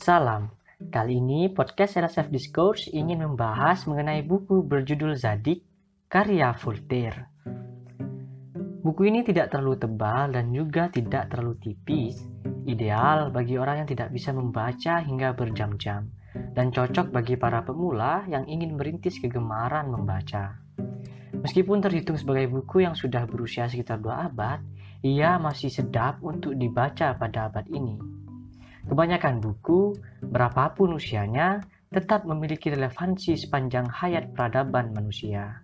Salam. Kali ini podcast LSF Discourse ingin membahas mengenai buku berjudul Zadik karya Voltaire. Buku ini tidak terlalu tebal dan juga tidak terlalu tipis, ideal bagi orang yang tidak bisa membaca hingga berjam-jam, dan cocok bagi para pemula yang ingin merintis kegemaran membaca. Meskipun terhitung sebagai buku yang sudah berusia sekitar dua abad, ia masih sedap untuk dibaca pada abad ini. Kebanyakan buku, berapapun usianya, tetap memiliki relevansi sepanjang hayat peradaban manusia.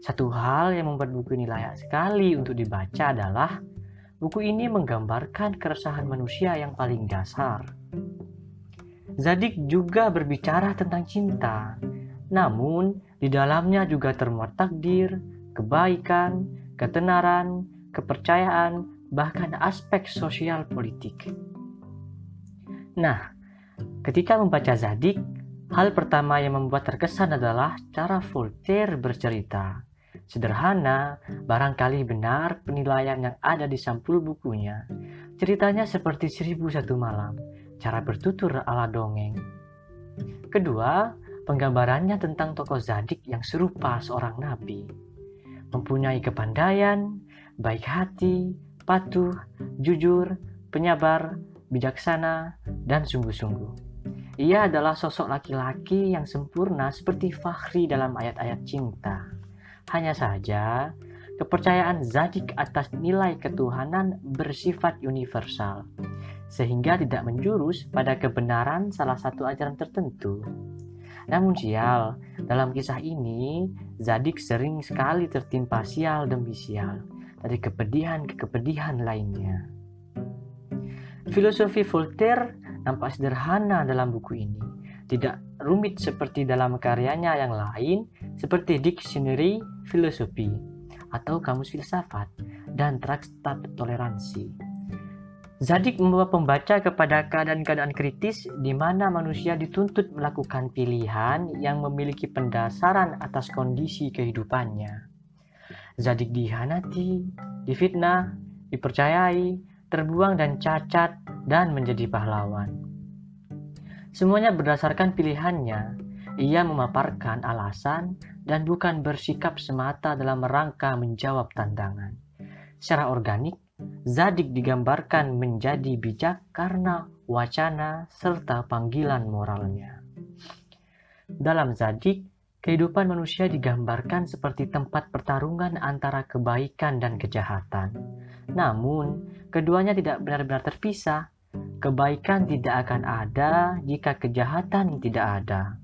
Satu hal yang membuat buku ini layak sekali untuk dibaca adalah buku ini menggambarkan keresahan manusia yang paling dasar. Zadik juga berbicara tentang cinta, namun di dalamnya juga termuat takdir, kebaikan, ketenaran, kepercayaan, bahkan aspek sosial politik. Nah, ketika membaca Zadik, hal pertama yang membuat terkesan adalah cara Voltaire bercerita. Sederhana, barangkali benar penilaian yang ada di sampul bukunya. Ceritanya seperti seribu satu malam, cara bertutur ala dongeng. Kedua, penggambarannya tentang tokoh Zadik yang serupa seorang nabi. Mempunyai kepandaian, baik hati, patuh, jujur, penyabar, bijaksana, dan sungguh-sungguh. Ia adalah sosok laki-laki yang sempurna seperti Fahri dalam ayat-ayat cinta. Hanya saja, kepercayaan Zadik atas nilai ketuhanan bersifat universal, sehingga tidak menjurus pada kebenaran salah satu ajaran tertentu. Namun sial, dalam kisah ini, Zadik sering sekali tertimpa sial demi sial, dari kepedihan ke kepedihan lainnya. Filosofi Voltaire nampak sederhana dalam buku ini, tidak rumit seperti dalam karyanya yang lain seperti Dictionary Filosofi atau Kamus Filsafat dan Traktat Toleransi. Zadik membawa pembaca kepada keadaan-keadaan kritis di mana manusia dituntut melakukan pilihan yang memiliki pendasaran atas kondisi kehidupannya. Zadik dihanati, difitnah, dipercayai, terbuang dan cacat, dan menjadi pahlawan. Semuanya berdasarkan pilihannya. Ia memaparkan alasan dan bukan bersikap semata dalam rangka menjawab tantangan. Secara organik, Zadik digambarkan menjadi bijak karena wacana serta panggilan moralnya. Dalam Zadik, kehidupan manusia digambarkan seperti tempat pertarungan antara kebaikan dan kejahatan. Namun, keduanya tidak benar-benar terpisah. Kebaikan tidak akan ada jika kejahatan tidak ada.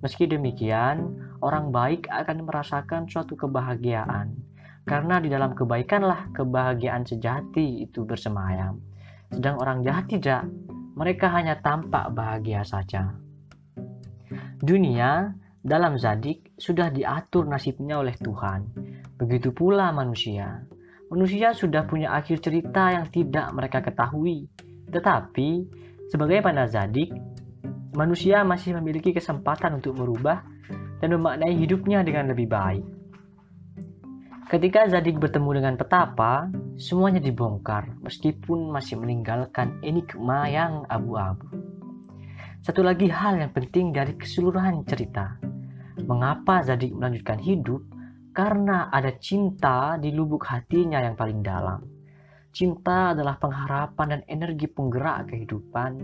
Meski demikian, orang baik akan merasakan suatu kebahagiaan, karena di dalam kebaikanlah kebahagiaan sejati itu bersemayam. Sedang orang jahat tidak, mereka hanya tampak bahagia saja. Dunia dalam Zadik sudah diatur nasibnya oleh Tuhan. Begitu pula manusia. Manusia sudah punya akhir cerita yang tidak mereka ketahui. Tetapi, sebagai pada Zadik, manusia masih memiliki kesempatan untuk merubah dan memaknai hidupnya dengan lebih baik. Ketika Zadik bertemu dengan petapa, semuanya dibongkar meskipun masih meninggalkan enigma yang abu-abu. Satu lagi hal yang penting dari keseluruhan cerita. Mengapa Zadik melanjutkan hidup? Karena ada cinta di lubuk hatinya yang paling dalam. Cinta adalah pengharapan dan energi penggerak kehidupan,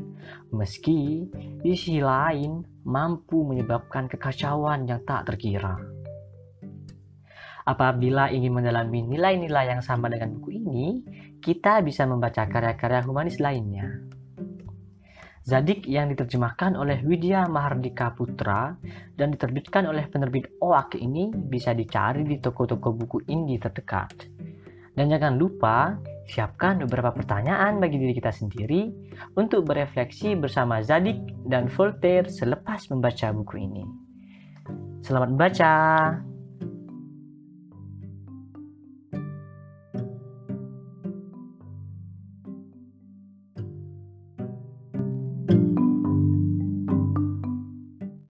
meski di sisi lain mampu menyebabkan kekacauan yang tak terkira. Apabila ingin mendalami nilai-nilai yang sama dengan buku ini, kita bisa membaca karya-karya humanis lainnya. Zadik yang diterjemahkan oleh Widya Mahardika Putra dan diterbitkan oleh penerbit OAK ini bisa dicari di toko-toko buku indie terdekat. Dan jangan lupa Siapkan beberapa pertanyaan bagi diri kita sendiri untuk berefleksi bersama Zadik dan Voltaire selepas membaca buku ini. Selamat membaca!